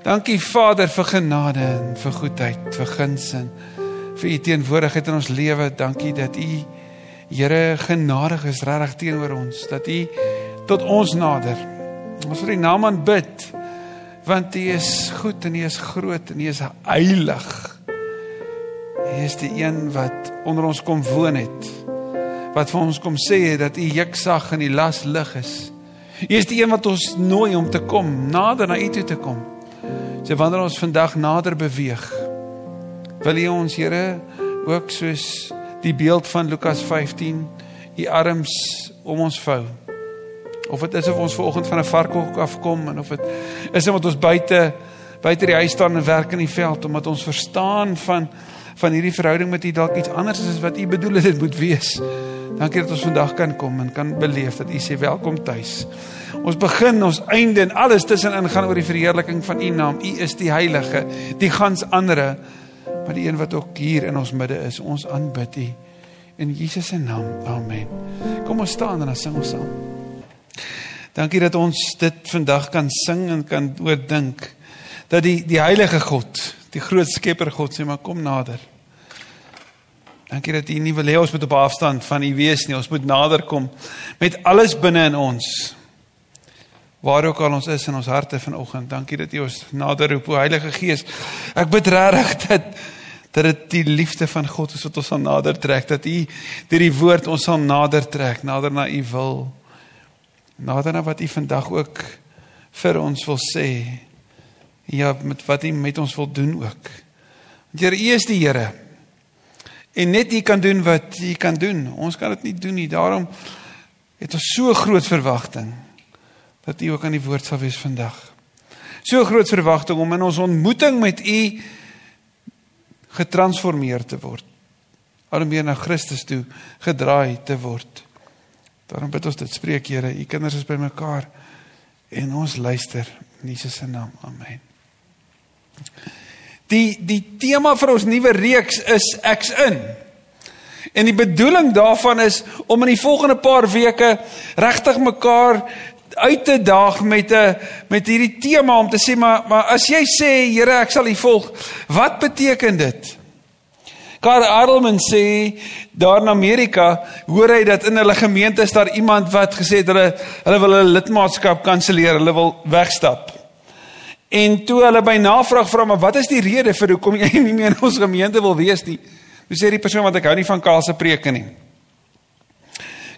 Dankie Vader vir genade en vir goedheid, vir guns en vir u teenwoordigheid in ons lewe. Dankie dat u Here genadig is regtig teenoor ons, dat u tot ons nader. Ons wil die naam aanbid want U is goed en U is groot en U is heilig. U is die een wat onder ons kom woon het. Wat vir ons kom sê dat U juk sag en die las lig is. U is die een wat ons nooi om te kom, nader na U toe te kom. So wanneer ons vandag nader beweeg, wil U ons Here ook soos die beeld van Lukas 15 U arms om ons vou. Of dit is of ons vanoggend van 'n varkhok afkom en of dit is omdat ons buite buite die huis staan en werk in die veld omdat ons verstaan van van hierdie verhouding met U dalk iets anders is as wat U bedoel het dit moet wees. Dankie dat ons vandag kan kom en kan beleef dat U sê welkom tuis. Ons begin, ons einde en alles tussenin gaan oor die verheerliking van U naam. U is die heilige, die gans andere, maar die een wat ook hier in ons midde is. Ons aanbid U in Jesus se naam. Amen. Kom ons staan en dan sing ons saam. Dankie dat ons dit vandag kan sing en kan oordink dat die die heilige God, die groot skepper God sê maar kom nader. Dankie dat U nie wil hê ons moet op afstand van U wees nie. Ons moet nader kom met alles binne in ons. Waar ook al ons is in ons harte vanoggend. Dankie dat U ons nader roep, o Heilige Gees. Ek bid regtig dat dat dit die liefde van God is wat ons aan nader trek, dat U deur die woord ons sal nader trek, nader na U wil nader na wat u vandag ook vir ons wil sê. Ja, met wat u met ons wil doen ook. Want Here, u is die Here. En net u kan doen wat u kan doen. Ons kan dit nie doen nie. Daarom het ons so groot verwagting dat u ook aan die woord sal wees vandag. So groot verwagting om in ons ontmoeting met u getransformeer te word. Al meer na Christus toe gedraai te word. Daarom bid ons dit spreek Here, u kinders is bymekaar en ons luister in Jesus se naam. Amen. Die die tema vir ons nuwe reeks is ek's in. En die bedoeling daarvan is om in die volgende paar weke regtig mekaar uit te daag met 'n met hierdie tema om te sê maar maar as jy sê Here ek sal U volg, wat beteken dit? Karl Adelman sê daar in Amerika hoor hy dat in hulle gemeente is daar iemand wat gesê het hulle hulle wil hulle lidmaatskap kanselleer, hulle wil wegstap. En toe hulle by navraag vra maar wat is die rede vir hoekom jy nie meer in ons gemeente wil wees nie? Toe sê die persoon wat ek hou nie van Karl se preke nie.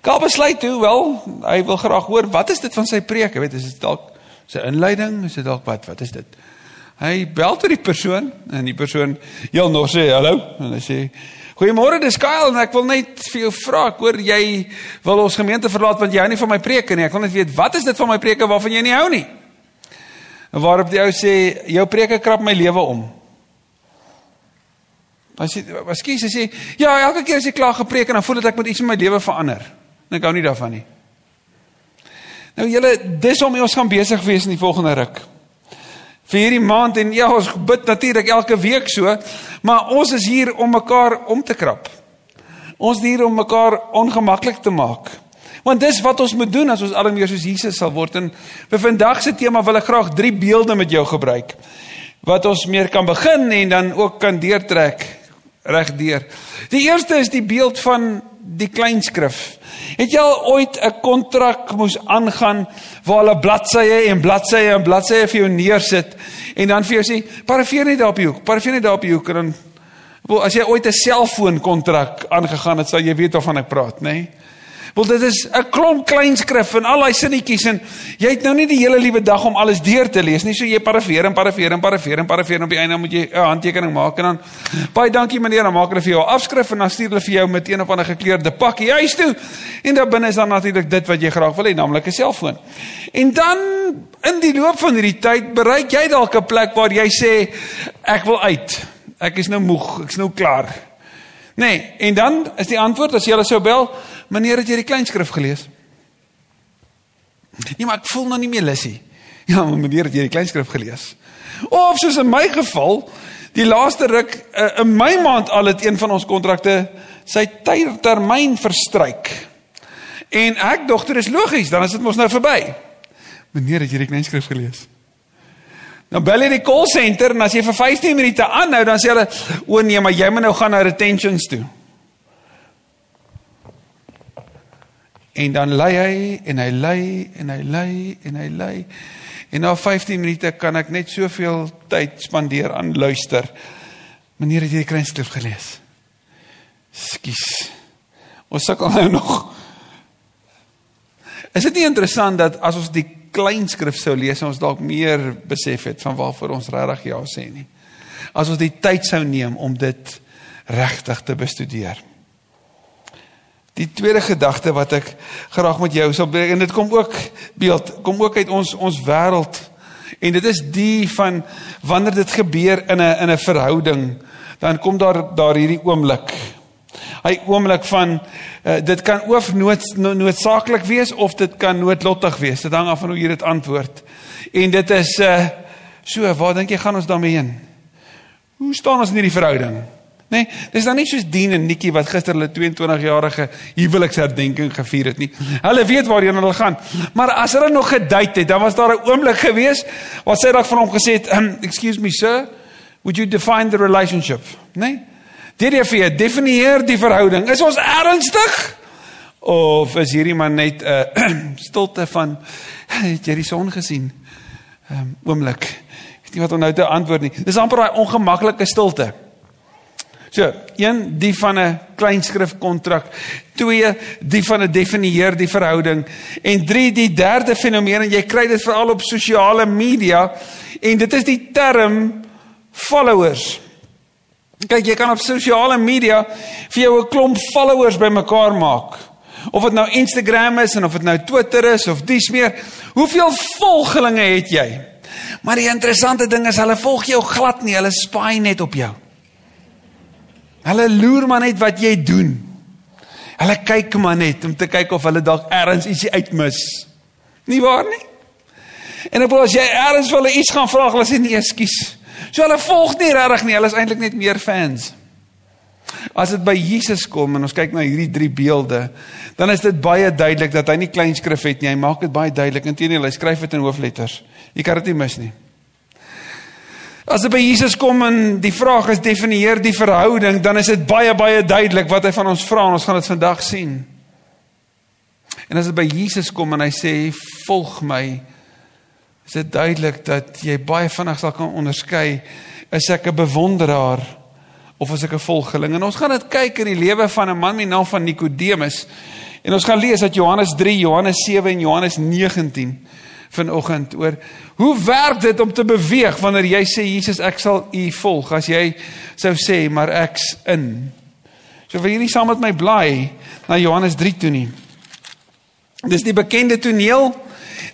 Karl besluit toe wel, hy wil graag hoor wat is dit van sy preke? Weet, is dit dalk sy inleiding? Is dit dalk wat? Wat is dit? Hy bel tot die persoon en die persoon heel nog sê hallo en hy sê goeiemôre dis Kyle en ek wil net vir jou vra ek hoor jy wil ons gemeente verlaat want jy hou nie van my preke nie ek wil net weet wat is dit van my preke waarvan jy nie hou nie en waarop die ou sê jou preke krap my lewe om. Dan sê Waskie sê ja elke keer as jy klaar gepreek en dan voel dit ek moet iets in my lewe verander. En ek hou nie daarvan nie. Nou julle dis om ons gaan besig wees in die volgende ruk. Vir hierdie maand en ja, ons bid natuurlik elke week so, maar ons is hier om mekaar om te krap. Ons is hier om mekaar ongemaklik te maak. Want dis wat ons moet doen as ons al meer soos Jesus sal word. En vir vandag se tema wil ek graag drie beelde met jou gebruik wat ons meer kan begin en dan ook kan deurtrek regdeur. Die eerste is die beeld van die kleinskrif. Het jy al ooit 'n kontrak moes aangaan waar hulle bladsye en bladsye en bladsye vir jou neersit en dan vir jou sê parafeer net daar op die hoek, parafeer net daar op die hoek en dan wel as jy ooit 'n selfoon kontrak aangegaan het, sal jy weet waarvan ek praat, nê? Nee? Want dit is 'n klomp klein skrif en al daai sinnetjies en jy het nou nie die hele liewe dag om alles deur te lees nie. So jy parafeer en parafeer en parafeer en parafeer en op die einde moet jy 'n handtekening maak en dan baie dankie meneer, dan maak hulle vir jou 'n afskrif en dan stuur hulle vir jou met een of ander gekleurde pakkie huis toe. En daar binne is dan natuurlik dit wat jy graag wil hê, naamlik 'n selfoon. En dan in die loop van hierdie tyd bereik jy dalk 'n plek waar jy sê ek wil uit. Ek is nou moeg, ek's nou klaar. Nee, en dan is die antwoord as jy hulle sou bel, meneer het jy die kleinskrif gelees? Nee, maar ek voel nou nie meer lus nie. Ja, meneer het jy die kleinskrif gelees? Of soos in my geval, die laaste ruk uh, in my maand al het een van ons kontrakte sy termyn verstryk. En ek dogter is logies, dan is dit mos nou verby. Meneer het jy die kleinskrif gelees? Dan bel jy die call center en as jy vir 15 minute aanhou, dan sê hulle, "O nee, maar jy moet nou gaan na retentions toe." En dan lei hy en hy lei en hy lei en hy lei. En na 15 minute kan ek net soveel tyd spandeer aan luister. Meneer, het jy die kruisskrif gelees? Skus. Ons sukkel nou nog. Is dit nie interessant dat as ons die kleinskrif sou lees, ons dalk meer besef het van waarvoor ons regtig ja sê nie. As ons die tyd sou neem om dit regtig te bestudeer. Die tweede gedagte wat ek graag met jou sal breek en dit kom ook beeld kom ook uit ons ons wêreld en dit is die van wanneer dit gebeur in 'n in 'n verhouding dan kom daar daar hierdie oomblik. Hy oomblik van uh, dit kan of nood noodsaaklik wees of dit kan noodlottig wees. Dit hang af van hoe jy dit antwoord. En dit is uh so, waar dink jy gaan ons daarmee heen? Hoe staan ons in hierdie verhouding? Nee, dis dan nie soos Dien en Nikki wat gister hulle 22 jarige huweliksherdenking gevier het nie. Hulle weet waarheen hulle gaan. Maar as hulle nog gedate het, dan was daar 'n oomblik gewees waar sy dalk van hom gesê het, um, "Excuse me, sir, would you define the relationship?" Nee. DDV definieer die verhouding. Is ons ernstig? Of is hierdie man net 'n uh, stilte van het jy die son gesien? Ehm um, oomblik. Ek weet nie wat om nou te antwoord nie. Dis amper daai ongemaklike stilte. So, een die van 'n kleinskrif kontrak, twee die van 'n definieer die verhouding en drie die derde fenomeen en jy kry dit veral op sosiale media en dit is die term followers. Kyk, jy kan op sosiale media vir jou 'n klomp followers bymekaar maak. Of dit nou Instagram is en of dit nou Twitter is of dis meer, hoeveel volgelinge het jy? Maar die interessante ding is hulle volg jou glad nie, hulle spy net op jou. Hulle loer maar net wat jy doen. Hulle kyk maar net om te kyk of hulle dalk ergens ietsie uitmis. Nie waar nie? En op as jy ergens vir hulle iets gaan vra, hulle sê nee, ekskuus. So hulle volg nie regtig nie, hulle is eintlik net meer fans. As dit by Jesus kom en ons kyk na hierdie drie beelde, dan is dit baie duidelik dat hy nie kleinskrif het nie. Hy maak dit baie duidelik. Inteendeel, hy skryf dit in hoofletters. Jy kan dit nie mis nie. As dit by Jesus kom en die vraag is definieer die verhouding, dan is dit baie baie duidelik wat hy van ons vra en ons gaan dit vandag sien. En as dit by Jesus kom en hy sê volg my, is dit duidelik dat jy baie vinnig sal kan onderskei is ek 'n bewonderaar of is ek 'n volgeling. En ons gaan dit kyk in die lewe van 'n man met die naam van Nikodemus. En ons gaan lees uit Johannes 3, Johannes 7 en Johannes 19 vanoggend oor hoe werk dit om te beweeg wanneer jy sê Jesus ek sal u volg as jy sou sê maar ek's in. So wil jy nie saam met my bly na Johannes 3 toe nie. Dis die bekende toneel.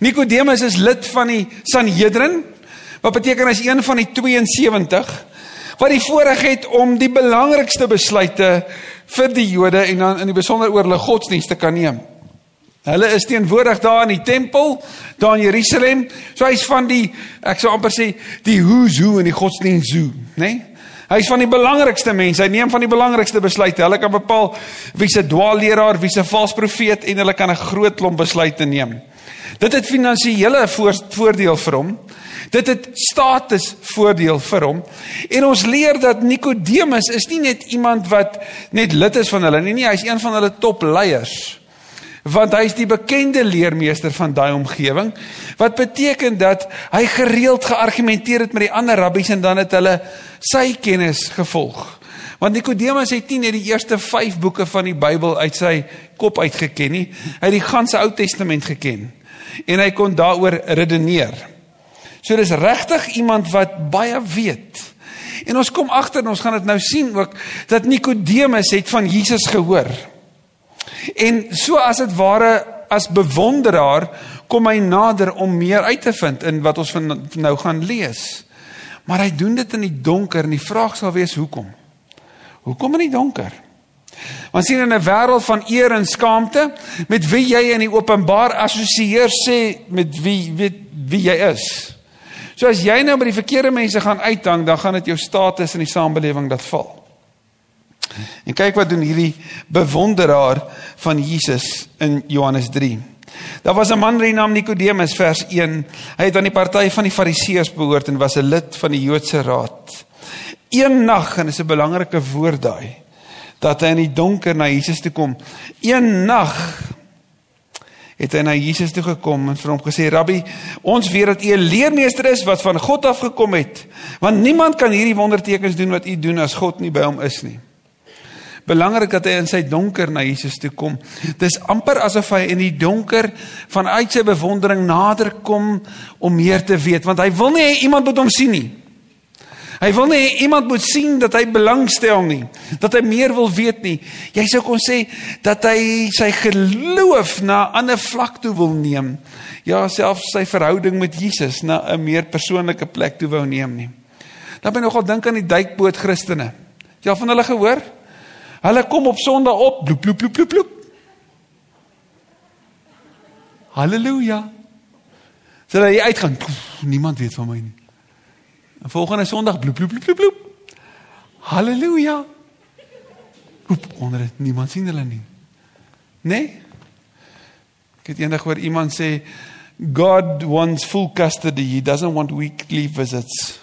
Nikodemus is lid van die Sanhedrin wat beteken hy's een van die 72 wat die voorreg het om die belangrikste besluite vir die Jode en dan in die besonder oor hulle godsdienste kan neem. Hulle is teenwoordig daar in die tempel, daar in Jerusalem. So hy's van die ek sou amper sê die who's who in die godsdienst zoo, né? Nee? Hy's van die belangrikste mense. Hy neem van die belangrikste besluite. Hulle kan bepaal wie se dwaalleraar, wie se vals profeet en hulle kan 'n groot klomp besluite neem. Dit het finansiële voordeel vir hom. Dit het status voordeel vir hom. En ons leer dat Nikodemus is nie net iemand wat net lid is van hulle nie, nie, hy's een van hulle topleiers. Want hy is die bekende leermeester van daai omgewing wat beteken dat hy gereeld geargumenteer het met die ander rabbies en dan het hulle sy kennis gevolg. Want Nikodemus het nie net die eerste 5 boeke van die Bybel uit sy kop uitgeken nie. Hy het die ganse Ou Testament geken en hy kon daaroor redeneer so dis regtig iemand wat baie weet en ons kom agter en ons gaan dit nou sien ook dat Nikodemus het van Jesus gehoor En so as dit ware as bewonderaar kom hy nader om meer uit te vind in wat ons van nou gaan lees. Maar hy doen dit in die donker en die vraag sal wees hoekom? Hoekom in die donker? Want sien in 'n wêreld van eer en skaamte met wie jy in die openbaar assosieer sê met wie weet wie jy is. So as jy nou by die verkeerde mense gaan uithang, dan gaan dit jou status in die samelewing dat val. En kyk wat doen hierdie bewonderaar van Jesus in Johannes 3. Daar was 'n man met die naam Nikodemus vers 1. Hy het aan die party van die Fariseërs behoort en was 'n lid van die Joodse raad. Een nag en dis 'n belangrike woord daai dat hy in die donker na Jesus toe kom. Een nag het hy na Jesus toe gekom en vir hom gesê: "Rabbi, ons weet dat U 'n leermeester is wat van God af gekom het, want niemand kan hierdie wondertekens doen wat U doen as God nie by hom is nie." belangrik dat hy in sy donker na Jesus toe kom. Dis amper asof hy in die donker vanuit sy bewondering nader kom om meer te weet, want hy wil nie hê iemand moet hom sien nie. Hy wil nie iemand moet sien dat hy belangstel nie, dat hy meer wil weet nie. Jy sou kon sê dat hy sy geloof na 'n ander vlak toe wil neem. Ja, selfs sy verhouding met Jesus na 'n meer persoonlike plek toe wou neem nie. Dan ben ek nogal dink aan die duikboot Christene. Jy al van hulle gehoor? Hulle kom op Sondag op, bloep bloep bloep bloep. bloep. Halleluja. Dat jy uitgaan, niemand weet van my nie. En volgende Sondag bloep bloep bloep bloep. bloep. Halleluja. Oep, onder dit niemand sien hulle nie. Nee? Ek het eendag hoor iemand sê God wants full custody. He doesn't want weekly visits.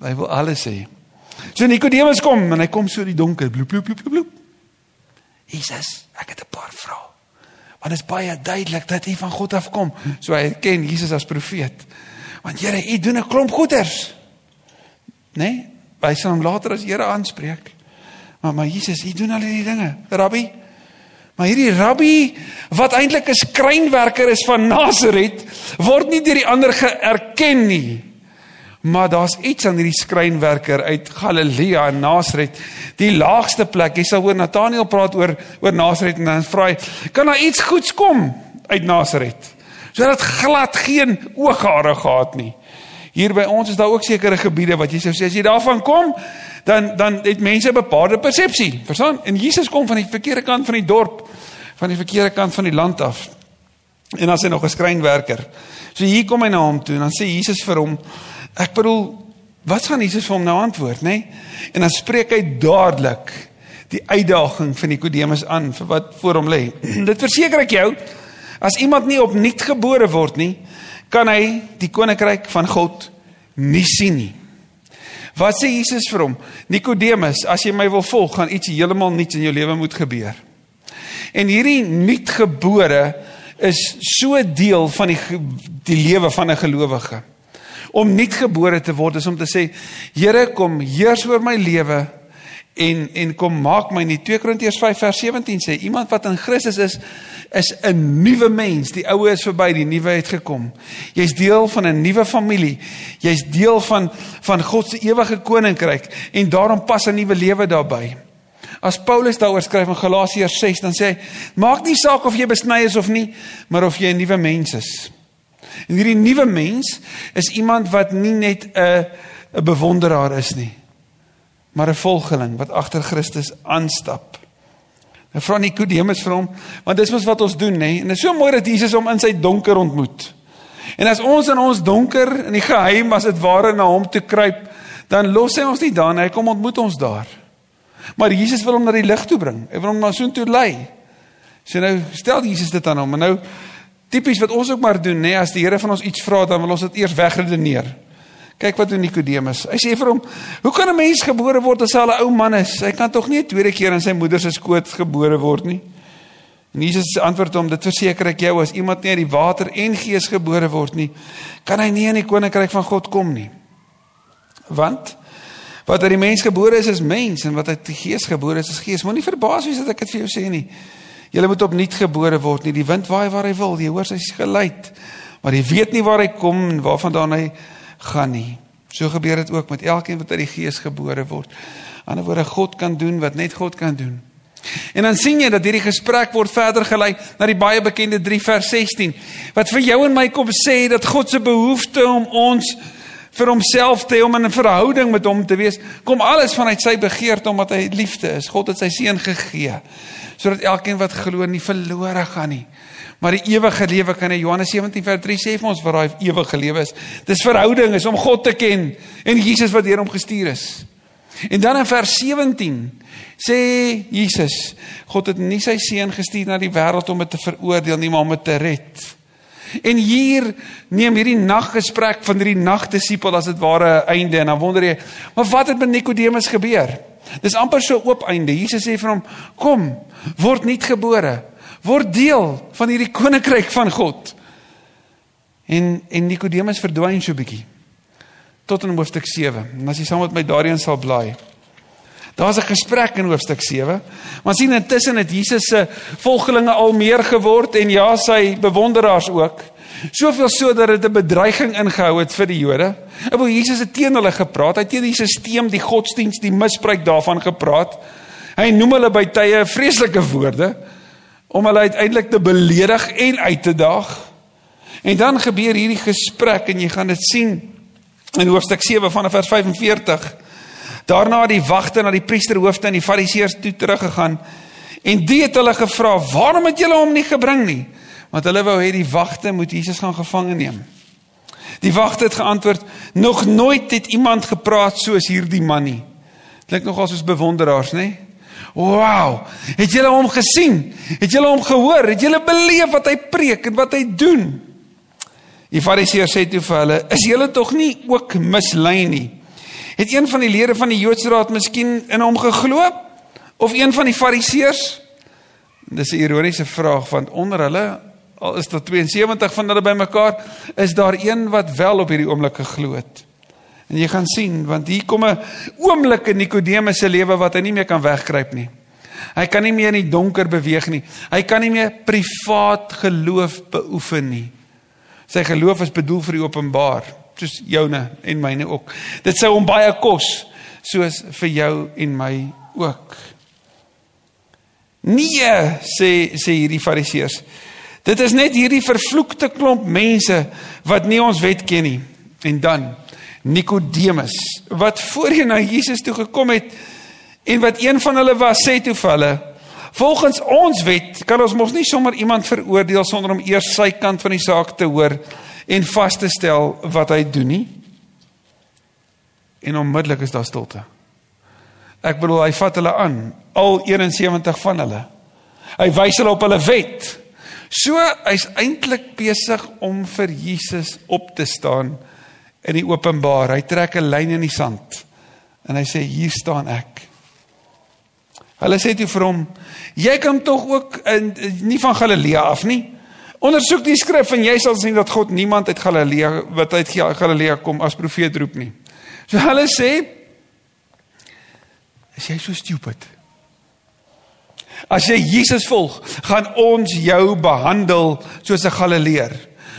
Hy wil alles sê. So Nikodemus kom en hy kom so die donker bloep bloep bloep bloep. Jesus, ek het 'n paar vrae. Want dit is baie duidelik dat hy van God af kom. So hy ken Jesus as profeet. Want Here, u doen 'n klomp goeders. Né? Nee? Hy sal hom later as Here aanspreek. Maar maar Jesus, u doen al hierdie dinge. Rabbi, Maar hierdie rabbi wat eintlik 'n skrynwerker is van Nasaret, word nie deur die ander geerken nie. Maar daar's iets aan hierdie skrynwerker uit Galilea en Nasaret, die laagste plek. Jy sal hoor Nathanael praat oor oor Nasaret en dan vra hy, kan daar iets goeds kom uit Nasaret? Sodat glad geen ooghare gehad nie. Hier by ons is daar ook sekere gebiede wat jy sou sê as jy daarvan kom, dan dan het mense 'n bepaalde persepsie. Verstaan? En Jesus kom van die verkeerde kant van die dorp, van die verkeerde kant van die land af. En dan sê nog 'n skrynwerker. So hier kom hy na hom toe en dan sê Jesus vir hom Ek bedoel, wat gaan Jesus vir hom nou antwoord, nê? Nee? En dan spreek hy dadelik die uitdaging van Nikodemus aan vir wat voor hom lê. Dit verseker ek jou, as iemand nie opnuut gebore word nie, kan hy die koninkryk van God nie sien nie. Wat sê Jesus vir hom? Nikodemus, as jy my wil volg, gaan iets heeltemal nuuts in jou lewe moet gebeur. En hierdie nuutgebore is so deel van die die lewe van 'n gelowige om nuutgebore te word is om te sê Here kom heers oor my lewe en en kom maak my nie 2 Korintiërs 5 vers 17 sê iemand wat in Christus is is 'n nuwe mens. Die ou is verby die nuwe het gekom. Jy's deel van 'n nuwe familie. Jy's deel van van God se ewige koninkryk. En daarom pas 'n nuwe lewe daarbey As Paulus daaroor skryf in Galasiërs 6 dan sê hy maak nie saak of jy besny is of nie maar of jy 'n nuwe mens is. En hierdie nuwe mens is iemand wat nie net 'n 'n bewonderaar is nie, maar 'n volgeling wat agter Christus aanstap. En vra Nikodemus vir hom, want dis mos wat ons doen, nê? En dit is so mooi dat Jesus hom in sy donker ontmoet. En as ons in ons donker in die geheim as dit ware na hom toe kruip, dan los hy ons nie daar nie, hy kom ontmoet ons daar. Maar Jesus wil hom na die lig toe bring. Hy wil hom na soontoe lei. So nou stel Jesus dit aan hom en nou Tipies wat ons ook maar doen, nê, as die Here van ons iets vra, dan wil ons dit eers wegredeneer. Kyk wat doen Nikodemus. Hy sê vir hom: "Hoe kan 'n mens gebore word as hy 'n ou man is? Hy kan tog nie 'n tweede keer in sy moeder se skoot gebore word nie." En Jesus antwoord hom: "Dit verseker ek jou, as iemand nie uit die water en gees gebore word nie, kan hy nie in die koninkryk van God kom nie. Want wat uit die mens gebore is, is mens en wat uit die gees gebore is, is gees. Moenie verbaas wees dat ek dit vir jou sê nie." Jy moet opnuut gebore word nie. Die wind waai waar hy wil. Jy hoor sy geluid. Maar jy weet nie waar hy kom en waarvandaan hy gaan nie. So gebeur dit ook met elkeen wat uit die Gees gebore word. Aan die woorde God kan doen wat net God kan doen. En dan sien jy dat hierdie gesprek word verder gelei na die baie bekende 3 vers 16 wat vir jou en my kom sê dat God se behoefte om ons vir homself te hê om in 'n verhouding met hom te wees, kom alles vanuit sy begeerte omdat hy liefde is. God het sy seun gegee sodat elkeen wat glo nie verlore gaan nie, maar die ewige lewe kan hê. Johannes 17 vers 3 sê vir ons wat daai ewige lewe is. Dis verhouding, is om God te ken en Jesus wat deur hom gestuur is. En dan in vers 17 sê Jesus, God het nie sy seun gestuur na die wêreld om dit te veroordeel nie, maar om dit te red. En hier neem hierdie naggesprek van hierdie nagdisipel as dit ware einde en dan wonder jy, maar wat het met Nikodemus gebeur? Dis amper so oop einde. Jesus sê vir hom, "Kom, word nuut gebore. Word deel van hierdie koninkryk van God." En en Nikodemus verdwyn so 'n bietjie tot in hoofstuk 7. En as jy saam met my daarin sal blaai. Daar's 'n gesprek in hoofstuk 7. Maar sien intussen het Jesus se volgelinge al meer geword en ja, sy bewonderaars ook. Soveel so dat dit 'n bedreiging ingehou het vir die Jode. Ek wil Jesus het teen hulle gepraat. Hy het teen die stelsel, die godsdiens, die misbruik daarvan gepraat. Hy noem hulle by tye vreeslike woorde om hulle uiteindelik te beledig en uit te daag. En dan gebeur hierdie gesprek en jy gaan dit sien in hoofstuk 7 vanaf vers 45. Daarna het die wagte na die priesterhoofde en die fariseërs toe teruggegaan en die het hulle gevra: "Waarom het julle hom nie gebring nie?" Want hulle wou hê die wagte moet Jesus gaan gevange neem. Die wagte het geantwoord: "Nog nooit het iemand gepraat soos hierdie man nie." Klink nogal soos bewonderaars, nê? Wow! Het julle hom gesien? Het julle hom gehoor? Het julle beleef wat hy preek en wat hy doen? Die fariseërs sê toe vir hulle: "Is julle tog nie ook mislei nie?" Het een van die lede van die Joodse raad miskien in hom geglo of een van die fariseërs? Dis 'n ironiese vraag want onder hulle al is daar 72 van hulle bymekaar, is daar een wat wel op hierdie oomblik geglo het. En jy gaan sien want hier kom 'n oomblik in Nikodemus se lewe wat hy nie meer kan wegkruip nie. Hy kan nie meer in die donker beweeg nie. Hy kan nie meer privaat geloof beoefen nie. Sy geloof is bedoel vir die openbaar soos joune en myne ook. Dit sou hom baie kos soos vir jou en my ook. Nee, sê sê hierdie fariseërs. Dit is net hierdie vervloekte klomp mense wat nie ons wet ken nie. En dan Nikodemus wat voorheen na Jesus toe gekom het en wat een van hulle was, sê toe vir hulle: "Volgens ons wet kan ons mos nie sommer iemand veroordeel sonder om eers sy kant van die saak te hoor en vas te stel wat hy doen nie. En onmiddellik is daar stilte. Ek bedoel hy vat hulle aan, al 71 van hulle. Hy wys hulle op hulle wet. So hy's eintlik besig om vir Jesus op te staan in die openbaar. Hy trek 'n lyn in die sand en hy sê hier staan ek. Hulle sê toe vir hom: "Jy kom tog ook in nie van Galilea af nie?" Ondersoek die skrif en jy sal sien dat God niemand uit Galilea wat uit Galilea kom as profeet roep nie. So hulle sê is jy so stupid? As jy Jesus volg, gaan ons jou behandel soos 'n Galileer.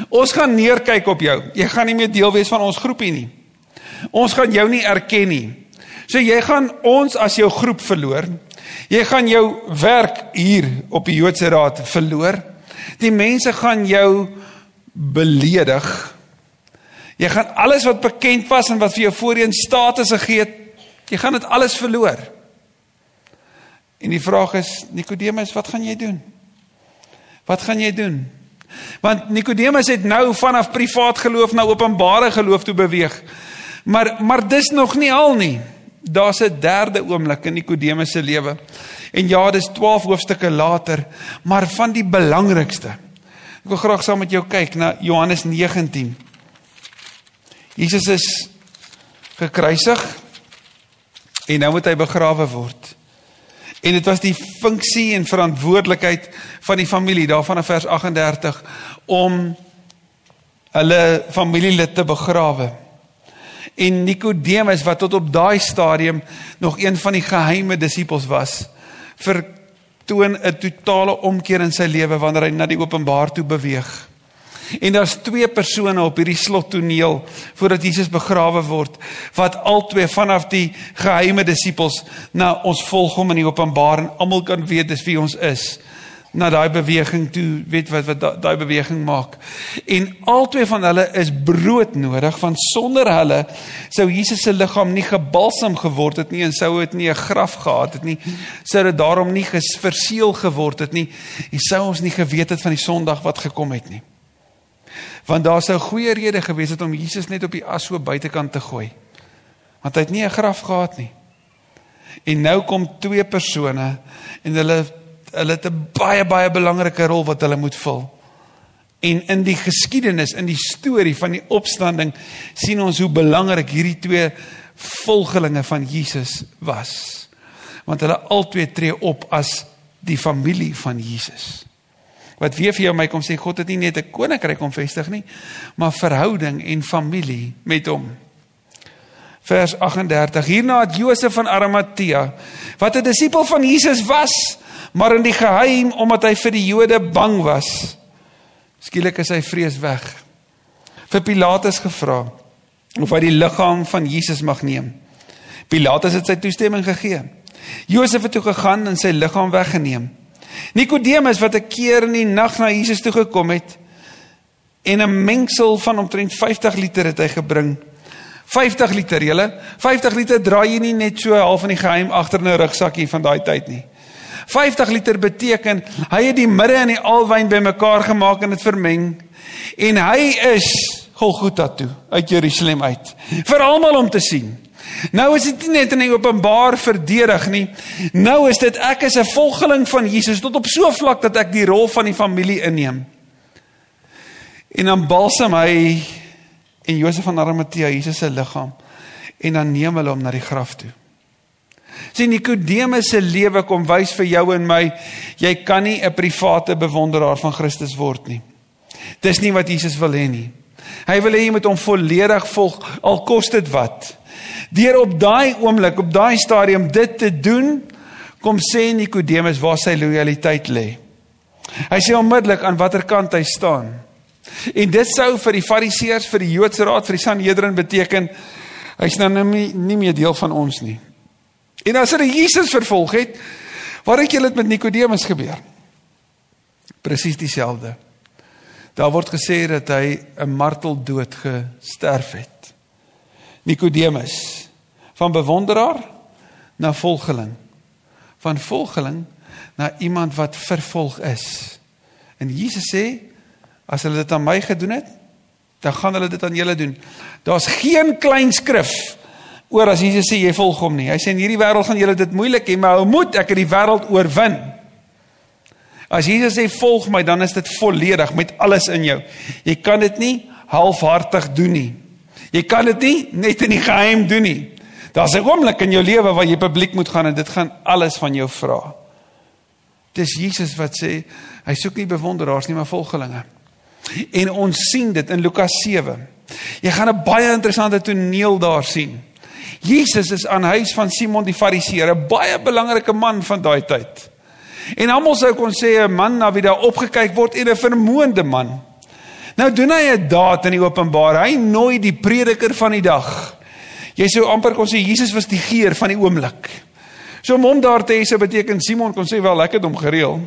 Ons gaan neerkyk op jou. Jy gaan nie meer deel wees van ons groepie nie. Ons gaan jou nie erken nie. So jy gaan ons as jou groep verloor. Jy gaan jou werk hier op die Joodse Raad verloor. Die mense gaan jou beledig. Jy gaan alles wat bekend was en wat vir jou voorheen status gegee het, jy gaan dit alles verloor. En die vraag is Nikodemus, wat gaan jy doen? Wat gaan jy doen? Want Nikodemus het nou vanaf privaat geloof na openbare geloof toe beweeg. Maar maar dis nog nie al nie. Daar's 'n derde oomblik in Nikodemus se lewe. En ja, dis 12 hoofstukke later, maar van die belangrikste. Ek wil graag saam met jou kyk na Johannes 19. Jesus is gekruisig en nou moet hy begrawe word. En dit was die funksie en verantwoordelikheid van die familie daarvan in vers 38 om hulle familielid te begrawe. En Nikodemus wat tot op daai stadium nog een van die geheime disippels was, vertoon 'n totale omkeer in sy lewe wanneer hy na die openbaar toe beweeg. En daar's twee persone op hierdie slottoneel voordat Jesus begrawe word wat albei vanaf die geheime disippels na ons volg hom in die openbaar en almal kan weet dis wie ons is na daai beweging toe, weet wat wat daai beweging maak. En albei van hulle is brood nodig want sonder hulle sou Jesus se liggaam nie gebalsam geword het nie en sou dit nie 'n graf gehad het nie. Sou dit daarom nie verseël geword het nie. En sou ons nie geweet het van die Sondag wat gekom het nie. Want daar sou goeie rede gewees het om Jesus net op die as so buitekant te gooi. Want hy het nie 'n graf gehad nie. En nou kom twee persone en hulle hulle het 'n baie baie belangrike rol wat hulle moet vul. En in die geskiedenis, in die storie van die opstanding sien ons hoe belangrik hierdie twee volgelinge van Jesus was. Want hulle albei tree op as die familie van Jesus. Wat weer vir jou my kom sê God het nie net 'n koninkryk om vestig nie, maar verhouding en familie met hom. Vers 38. Hierna het Josef van Arimatea, wat 'n disipel van Jesus was, maar in die geheim omdat hy vir die Jode bang was. Skielik is hy vrees weg. Vir Pilatus gevra of hy die liggaam van Jesus mag neem. Pilatus het sy toestemming gegee. Josef het toe gegaan en sy liggaam weggeneem. Nikodemus wat 'n keer in die nag na Jesus toe gekom het en 'n mengsel van omtrent 50 liter het hy gebring. 50 liter, julle. 50 liter draai jy nie net so half in die geheim agter 'n rugsakkie van daai tyd nie. 50 liter beteken hy het die midde en die alwyn bymekaar gemaak en dit vermeng en hy is Golgotha toe uit Jerusalem uit vir almal om te sien. Nou is dit nie net in die openbaar verdedig nie. Nou is dit ek is 'n volgeling van Jesus tot op so vlak dat ek die rol van die familie inneem. En dan balsam hy en Josef van Arimatea Jesus se liggaam en dan neem hulle hom na die graf toe. Sien Nikodemus se lewe kom wys vir jou en my jy kan nie 'n private bewonderaar van Christus word nie. Dis nie wat Jesus wil hê nie. Hy wil hê jy moet hom volledig volg al kos dit wat. Deur op daai oomblik, op daai stadium dit te doen, kom sê Nikodemus waar sy lojaliteit lê. Hy sê onmiddellik aan watter kant hy staan. En dit sou vir die Fariseërs, vir die Joodse Raad, vir die Sanhedrin beteken hy's nou nie, nie meer deel van ons nie. En as hulle Jesus vervolg het, wat het julle met Nikodemus gebeur? Presies dieselfde. Daar word gesê dat hy 'n marteldood gesterf het. Nikodemus van bewonderaar na volgeling van volgeling na iemand wat vervolg is. En Jesus sê as hulle dit aan my gedoen het, dan gaan hulle dit aan julle doen. Daar's geen klein skrif oor as Jesus sê jy volg hom nie. Hy sê in hierdie wêreld gaan julle dit moeilik hê, maar hou moed, ek het die wêreld oorwin. As Jesus sê volg my, dan is dit volledig met alles in jou. Jy kan dit nie halfhartig doen nie. Jy kan dit nie net in die geheim doen nie. Daar's 'n oomblik in jou lewe waar jy publiek moet gaan en dit gaan alles van jou vra. Dis Jesus wat sê hy soek nie bewonderaars nie, maar volgelinge. En ons sien dit in Lukas 7. Jy gaan 'n baie interessante toneel daar sien. Jesus is aan huis van Simon die Fariseer, 'n baie belangrike man van daai tyd. En almal sou kon sê 'n man na wie daar opgekyk word en 'n vermoënde man. Nou doen hy 'n daad in die openbaar. Hy nooi die prediker van die dag. Jy sou amper kon sê Jesus was die geer van die oomblik. So om hom daar te hê sou beteken Simon kon sê wel ek het hom gereël.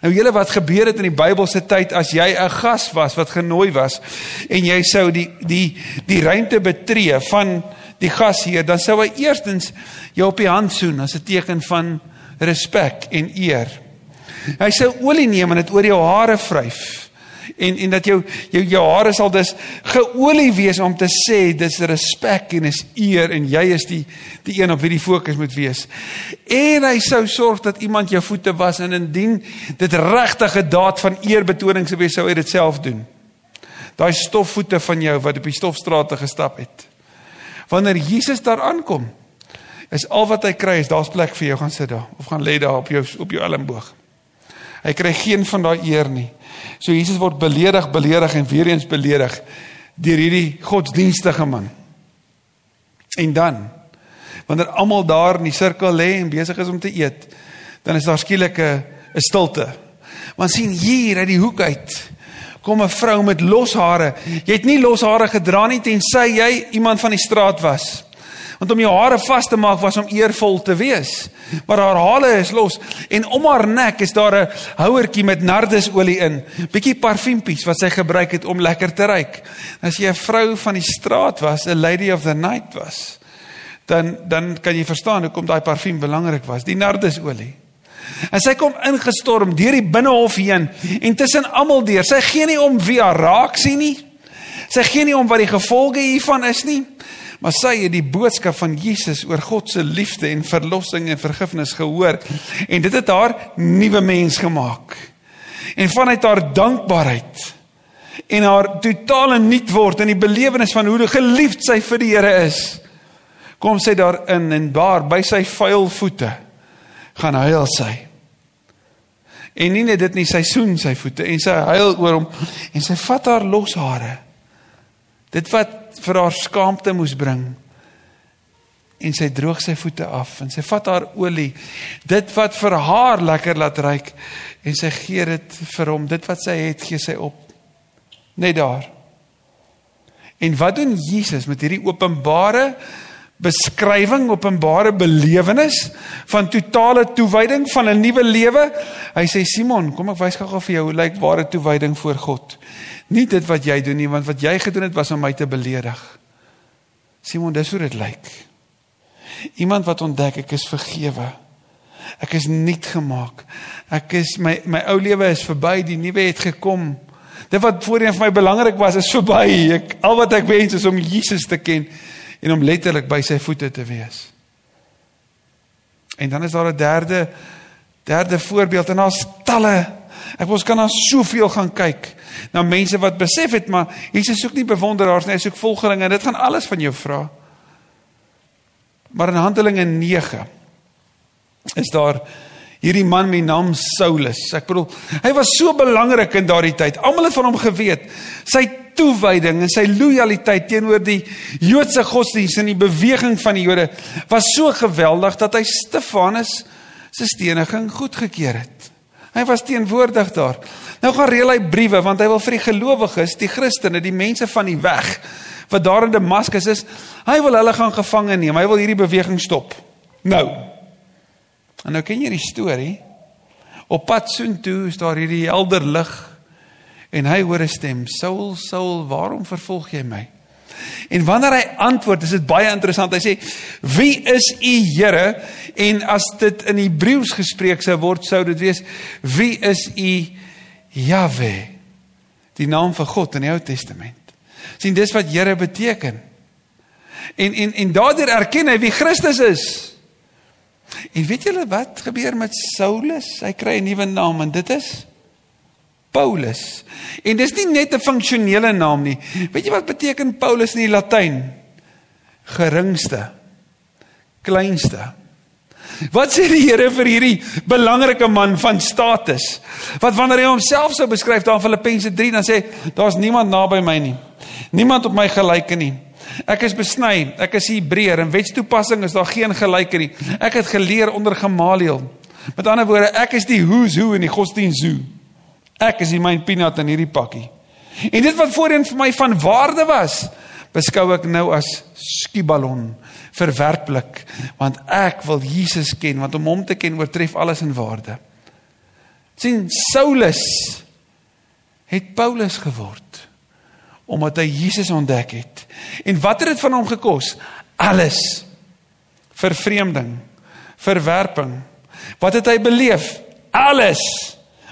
Nou julle wat gebeur het in die Bybelse tyd as jy 'n gas was wat genooi was en jy sou die die die ruimte betree van die gasheer dan sou hy eerstens jou op die hand soen as 'n teken van respek en eer. Hy sou olie neem en dit oor jou hare vryf en en dat jou jou jou hare sal dus geolie wees om te sê dis respek en is eer en jy is die die een op wie die fokus moet wees. En hy sou sorg dat iemand jou voete was en indien dit regtig 'n daad van eerbetoning sou wees sou hy dit self doen. Daai stofvoete van jou wat op die stofstrate gestap het. Wanneer Jesus daar aankom, is al wat hy kry is daar's plek vir jou gaan sit daar of gaan lê daar op jou op jou elmboog. Hy kry geen van daai eer nie. So Jesus word beledig, beledig en weer eens beledig deur hierdie godsdienstige man. En dan wanneer almal daar in die sirkel lê en besig is om te eet, dan is daar skielik 'n 'n stilte. Want sien hier uit die hoek uit kom 'n vrou met los hare. Jy het nie los hare gedra nie tensy jy iemand van die straat was. Want om jou hare vas te maak was om eervol te wees. Maar haar hale is los en om haar nek is daar 'n houertjie met nardesolie in. Bietjie parfuumpies wat sy gebruik het om lekker te ruik. As jy 'n vrou van die straat was, 'n lady of the night was, dan dan kan jy verstaan hoekom daai parfuum belangrik was, die nardesolie. En sy kom ingestorm deur die binnehof heen en tussen almal deur. Sy gee nie om wie haar raak sien nie. Sy gee nie om wat die gevolge hiervan is nie Maar sy het die boodskap van Jesus oor God se liefde en verlossing en vergifnis gehoor en dit het haar nuwe mens gemaak. En vanuit haar dankbaarheid en haar totale nuut word in die belewenis van hoe geliefd sy vir die Here is, kom sy daarin en daar by sy vuil voete gaan huil sy. En nie net dit nie, sy soen sy voete en sy huil oor hom en sy vat haar loshare. Dit wat vir haar skaamte moes bring. En sy droog sy voete af en sy vat haar olie, dit wat vir haar lekker laat ruik en sy gee dit vir hom. Dit wat sy het, gee sy op. Net daar. En wat doen Jesus met hierdie openbare beskrywing, openbare belewenis van totale toewyding van 'n nuwe lewe. Hy sê Simon, kom ek wys gou-gou vir jou hoe lyk ware toewyding voor God. Nie dit wat jy doen nie, want wat jy gedoen het was om my te beledig. Simon, dis hoe dit lyk. Iemand wat ontdek ek is vergewe. Ek is nuut gemaak. Ek is my my ou lewe is verby, die nuwe het gekom. Dit wat voorheen vir my belangrik was, is verby. Ek al wat ek wens is om Jesus te ken en om letterlik by sy voete te wees. En dan is daar 'n derde derde voorbeeld en daar's talle. Ek ons kan daar soveel gaan kyk na mense wat besef het maar Jesus soek nie bewonderaars nie, hy soek volgelinge en dit gaan alles van jou vra. Maar in Handelinge 9 is daar hierdie man met naam Saulus. Ek bedoel, hy was so belangrik in daardie tyd. Almal het van hom geweet. Sy toewyding en sy lojaliteit teenoor die Joodse godsdienst en die beweging van die Jode was so geweldig dat hy Stefanus se steniging goedgekeur het. Hy was teenwoordig daar. Nou gaan reël hy briewe want hy wil vir die gelowiges, die Christene, die mense van die weg wat daar in Damaskus is, hy wil hulle gaan gevange neem. Hy wil hierdie beweging stop. Nou. En nou ken jy die storie. Op pad soontoe is daar hierdie helder lig En hy hoor 'n stem: "Saul, Saul, waarom vervolg jy my?" En wanneer hy antwoord, is dit baie interessant. Hy sê: "Wie is u Here?" En as dit in Hebreëus gespreek sou word, sou dit wees: "Wie is u Jahwe?" Die naam van God in die Ou Testament. sien dis wat Here beteken. En en en daardeur erken hy wie Christus is. En weet julle wat gebeur met Saulus? Hy kry 'n nuwe naam en dit is Paulus. En dis nie net 'n funksionele naam nie. Weet jy wat beteken Paulus in die Latyn? Geringste. Kleinste. Wat sê die Here vir hierdie belangrike man van status? Wat wanneer hy homself sou beskryf daar in Filippense 3 dan sê daar's niemand naby my nie. Niemand op my gelyke nie. Ek is besny, ek is Hebreër en wetstoepassing is daar geen gelyke nie. Ek het geleer onder Gamaliel. Met ander woorde, ek is die who's who in die godsdienst zoo. Ek is die myn peanut in hierdie pakkie. En dit wat voorheen vir my van waarde was, beskou ek nou as skieballon, verwerplik, want ek wil Jesus ken, want om hom te ken oortref alles in waarde. sien Saulus het Paulus geword omdat hy Jesus ontdek het. En wat het dit van hom gekos? Alles. Vervreemding, verwerping. Wat het hy beleef? Alles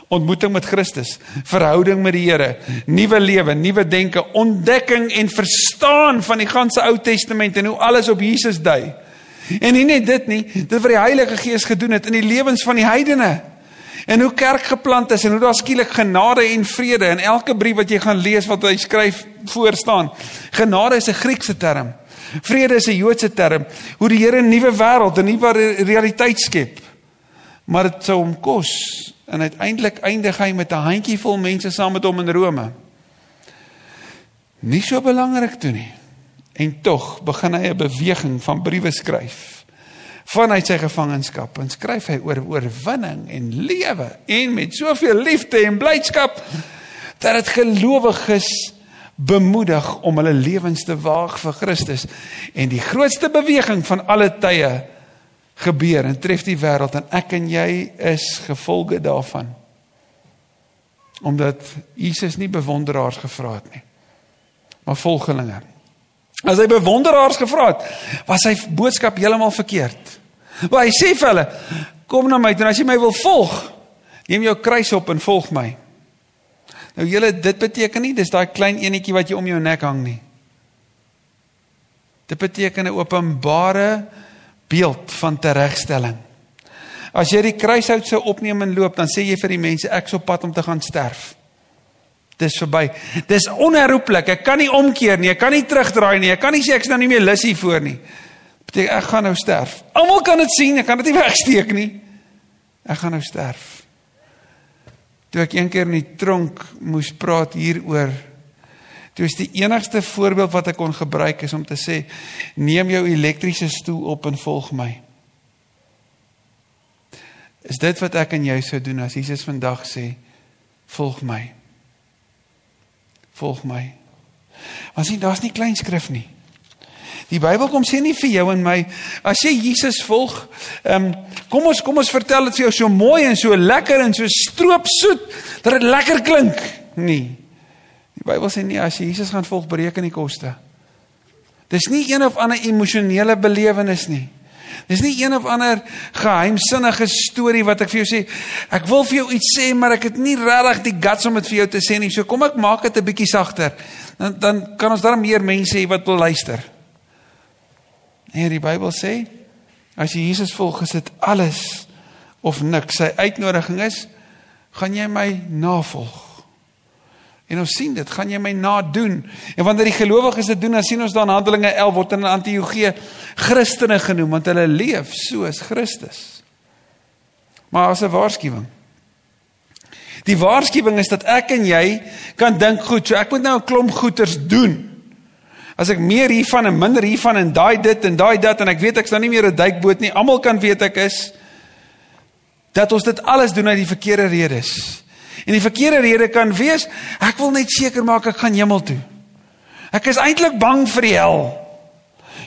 ontmoeting met Christus, verhouding met die Here, nuwe lewe, nuwe denke, ontdekking en verstaan van die ganse Ou Testament en hoe alles op Jesus dui. En nie net dit nie, dit wat die Heilige Gees gedoen het in die lewens van die heidene. En hoe kerk geplant is en hoe daar skielik genade en vrede in elke brief wat jy gaan lees wat hy skryf voor staan. Genade is 'n Griekse term. Vrede is 'n Joodse term. Hoe die Here 'n nuwe wêreld, 'n nuwe realiteit skep. Maar dit sou hom kos En uiteindelik eindig hy met 'n handjievol mense saam met hom in Rome. Nie so belangrik toe nie. En tog begin hy 'n beweging van briewe skryf vanuit sy gevangenskap en skryf hy oor oorwinning en lewe en met soveel liefde en blydskap dat dit gelowiges bemoedig om hulle lewens te waag vir Christus en die grootste beweging van alle tye gebeur en tref die wêreld en ek en jy is gevolge daarvan. Omdat Jesus nie bewonderaars gevra het nie, maar volgelinge. As hy bewonderaars gevra het, was sy boodskap heeltemal verkeerd. Maar hy sê vir hulle: "Kom na my en as jy my wil volg, neem jou kruis op en volg my." Nou julle, dit beteken nie dis daai klein enetjie wat jy om jou nek hang nie. Dit beteken 'n openbare beeld van teregstelling. As jy die kruishout sou opneem en loop, dan sê jy vir die mense ek is op pad om te gaan sterf. Dis verby. Dis onherroepelik. Ek kan nie omkeer nie. Ek kan nie terugdraai nie. Ek kan nie sê ek is nou nie meer lus hiervoor nie. Beteken ek gaan nou sterf. Almal kan dit sien. Ek kan dit nie wegsteek nie. Ek gaan nou sterf. Toe ek een keer in die tronk moes praat hieroor Toe is die enigste voorbeeld wat ek kon gebruik is om te sê neem jou elektriese stoel op en volg my. Is dit wat ek en jy sou doen as Jesus vandag sê volg my. Volg my. Want sien daar's nie klein skrif nie. Die Bybel kom sê nie vir jou en my as jy Jesus volg, ehm um, kom ons kom ons vertel dit vir jou so mooi en so lekker en so stroopsoet dat dit lekker klink nie. Bybel sê nie as jy Jesus gaan volg bereken die koste. Dis nie een of ander emosionele belewenis nie. Dis nie een of ander geheimsinnige storie wat ek vir jou sê. Ek wil vir jou iets sê, maar ek het nie regtig die guts om dit vir jou te sê nie. So kom ek maak dit 'n bietjie sagter. Dan dan kan ons daar meer mense hê wat wil luister. Nee, die Bybel sê as jy Jesus volg, is dit alles of niks. Sy uitnodiging is, gaan jy my navolg? En ons sien dit, gaan jy my nadoen. En wanneer die gelowiges dit doen, dan sien ons dan Handelinge 11 word in Antiochië Christene genoem want hulle leef soos Christus. Maar as 'n waarskuwing. Die waarskuwing is dat ek en jy kan dink, goed, so ek moet nou 'n klomp goeders doen. As ek meer hiervan en minder hiervan en daai dit en daai dat en ek weet ek's nou nie meer 'n duikboot nie, almal kan weet ek is dat ons dit alles doen uit die verkeerde redes. En die verkeerde rede kan wees ek wil net seker maak ek gaan hemel toe. Ek is eintlik bang vir die hel.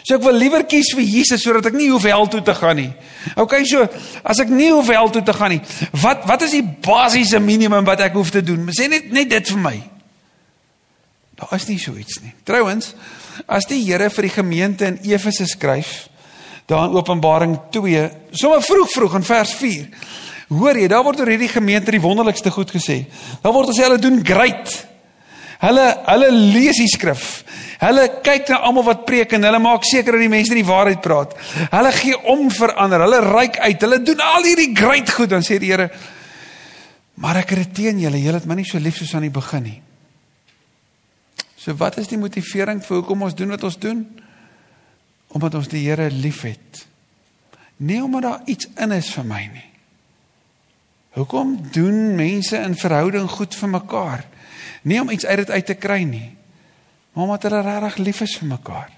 So ek wil liewer kies vir Jesus sodat ek nie hoef hel toe te gaan nie. OK, so as ek nie hoef hel toe te gaan nie, wat wat is die basiese minimum wat ek hoef te doen? Sê net net dit vir my. Daar is nie so iets nie. Trouwens, as die Here vir die gemeente in Efese skryf, daar in Openbaring 2, sommer vroeg vroeg in vers 4 Hoor jy, daar word oor hierdie gemeente die wonderlikste goed gesê. Daar word gesê hulle doen great. Hulle hulle lees die skrif. Hulle kyk na almal wat preek en hulle maak seker dat die mense die waarheid praat. Hulle gee om vir ander. Hulle reik uit. Hulle doen al hierdie great goed dan sê die Here. Maar ek het dit teen julle. Julle het my nie so lief soos aan die begin nie. So wat is die motivering vir hoekom ons doen wat ons doen? Omdat ons die Here liefhet. Nie omdat daar iets in is vir my nie. Hoekom doen mense in verhouding goed vir mekaar? Nie om iets uit dit uit te kry nie, maar omdat hulle regtig lief is vir mekaar.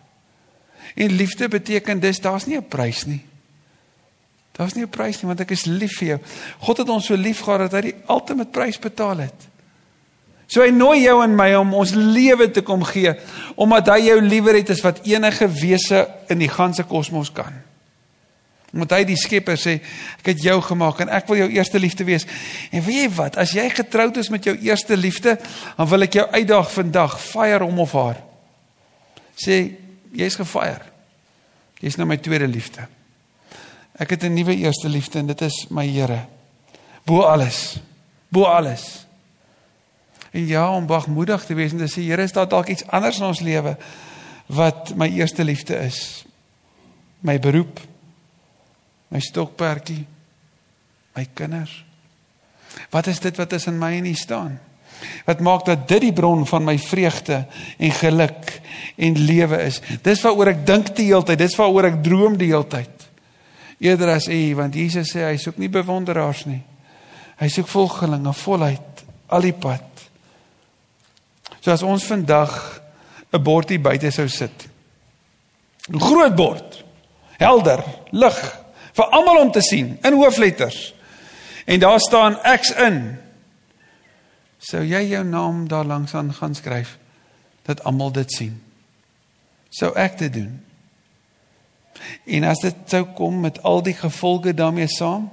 En liefde beteken dis daar's nie 'n prys nie. Daar's nie 'n prys nie want ek is lief vir jou. God het ons so lief gehad dat hy die ultimate prys betaal het. So hy nooi jou en my om ons lewe te kom gee omdat hy jou liewer het as wat enige wese in die ganse kosmos kan. Omdat hy die Skepper sê, ek het jou gemaak en ek wil jou eerste liefde wees. En weet jy wat? As jy getroud is met jou eerste liefde, dan wil ek jou uitdaag vandag, fire hom of haar. Sê, jy's gefire. Jy's nou my tweede liefde. Ek het 'n nuwe eerste liefde en dit is my Here. Bo alles. Bo alles. En ja, om wagmoedig te wees en te sê, Here, is daar dalk iets anders in ons lewe wat my eerste liefde is? My beroep, my stokperdjie, my kinders. Wat is dit wat is in my en u staan? Wat maak dat dit die bron van my vreugde en geluk en lewe is? Dis waaroor ek dink die hele tyd, dis waaroor ek droom die hele tyd. Eerder as u, want Jesus sê hy soek nie bewonderaars nie. Hy soek volgelinge voluit al die pad. So as ons vandag 'n bordjie buite sou sit. 'n Groot bord. Helder, lig, vir almal om te sien in hoofletters. En daar staan X in. Sou jy jou naam daar langs aan gaan skryf dat almal dit sien? Sou ek dit doen? En as dit sou kom met al die gevolge daarmee saam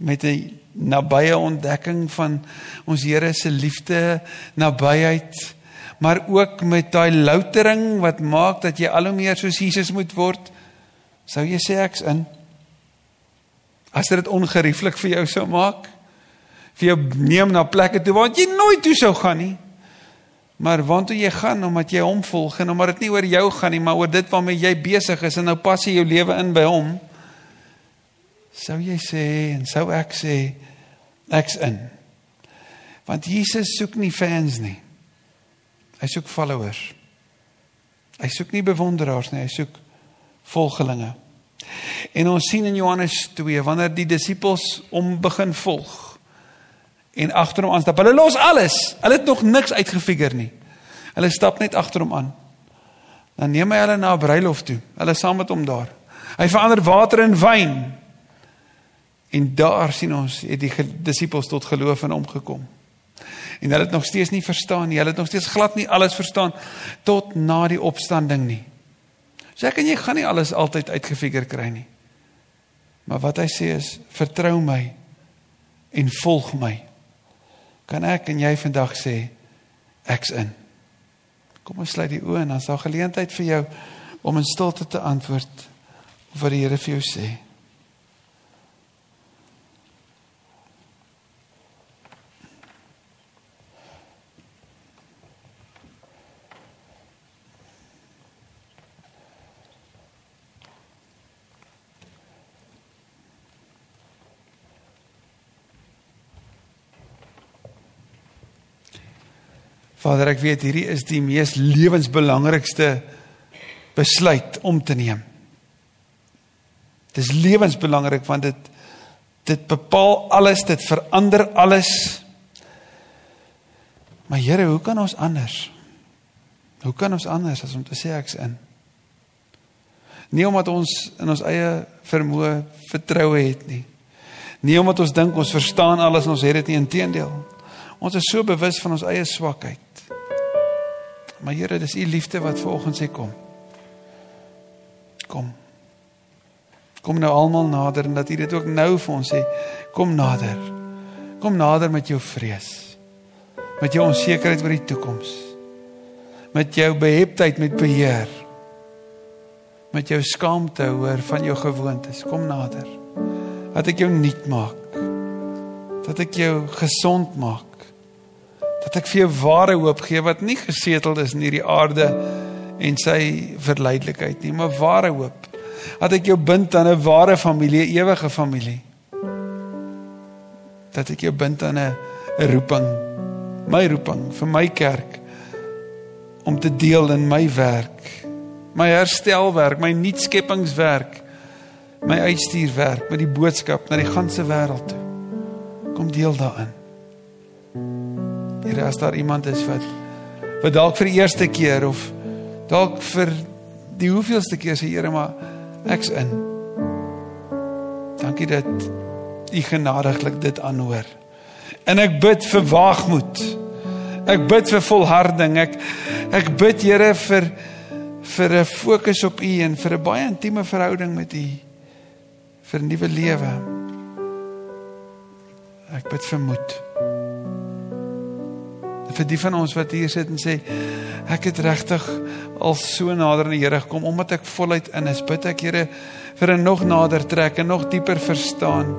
met 'n nabye ontdekking van ons Here se liefde, nabyheid, maar ook met daai loutering wat maak dat jy al hoe meer soos Jesus moet word. Sou jy sê ek's in? As dit ongerieflik vir jou sou maak, vir jou neem na plekke toe waar jy nooit toe sou gaan nie. Maar waantoe jy gaan omdat jy hom volg en omdat dit nie oor jou gaan nie, maar oor dit waarmee jy besig is en nou pas jy jou lewe in by hom. Sou jy sê en sou ek sê ek's in. Want Jesus soek nie fans nie. Hy soek followers. Hy soek nie bewonderaars nie, hy soek volgelinge. En ons sien in Johannes 2 wanneer die disippels hom begin volg en agter hom aanstap. Hulle los alles. Hulle het nog niks uitgefigure nie. Hulle stap net agter hom aan. Dan neem hy hulle na 'n bruilof toe. Hulle saam met hom daar. Hy verander water in wyn. En daar sien ons het die disippels tot geloof in hom gekom. En hulle het nog steeds nie verstaan nie. Hulle het nog steeds glad nie alles verstaan tot na die opstanding nie. So ek en jy gaan nie alles altyd uitgefigure kry nie. Maar wat hy sê is vertrou my en volg my. Kan ek en jy vandag sê ek's in. Kom ons sluit die oë en dan is daar geleentheid vir jou om in stilte te antwoord wat die Here vir jou sê. Vader, ek weet hierdie is die mees lewensbelangrikste besluit om te neem. Dit is lewensbelangrik want dit dit bepaal alles, dit verander alles. Maar Here, hoe kan ons anders? Hoe kan ons anders as om te sê ek's in? Nie omdat ons in ons eie vermoë vertroue het nie. Nie omdat ons dink ons verstaan alles en ons het dit nie inteendeel. Ons is so bewus van ons eie swakheid. Maar Here, dis u liefde wat vanoggend sê kom. Kom. Kom nou almal nader en dat u dit ook nou vir ons sê, kom nader. Kom nader met jou vrees. Met jou onsekerheid oor die toekoms. Met jou beheptheid met beheer. Met jou skaamte oor van jou gewoontes. Kom nader. Dat ek jou nuut maak. Dat ek jou gesond maak dat ek vir jou ware hoop gee wat nie gesetel is in hierdie aarde en sy verleidelikheid nie, maar ware hoop. Dat ek jou bind aan 'n ware familie, ewige familie. Dat ek jou bind aan 'n roeping, my roeping vir my kerk om te deel in my werk, my herstelwerk, my nuutskepingswerk, my uitstuurwerk met die boodskap na die ganse wêreld toe. Kom deel daarin. Here as daar iemand is wat wat dalk vir die eerste keer of dalk vir die hoeveelste keer sê Here maar ek's in. Dankie dat U genadiglik dit aanhoor. En ek bid vir waagmoed. Ek bid vir volharding. Ek ek bid Here vir vir 'n fokus op U en vir 'n baie intieme verhouding met U vir 'n nuwe lewe. Ek bid vir moed vir die van ons wat hier sit en sê ek het regtig al so nader aan die Here gekom omdat ek voluit in is bid ek Here vir 'n nog nader trek en nog dieper verstaan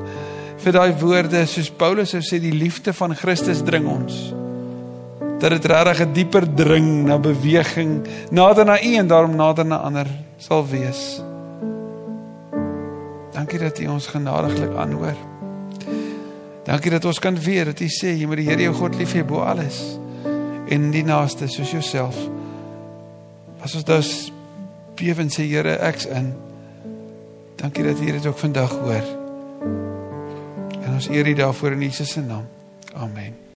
vir daai woorde soos Paulus sou sê die liefde van Christus dring ons dat dit regtig 'n dieper dring na beweging nader na U en daarom nader na ander sal wees. Dankie dat U ons genadiglik aanhoor Dankie dat ons kan weet dat U sê jy moet die Here jou God lief hê bo alles en die naaste soos jouself. As ons dus bewe en sê Here, ek's in. Dankie dat U dit ook vandag hoor. En ons eer U daarvoor in Jesus se naam. Amen.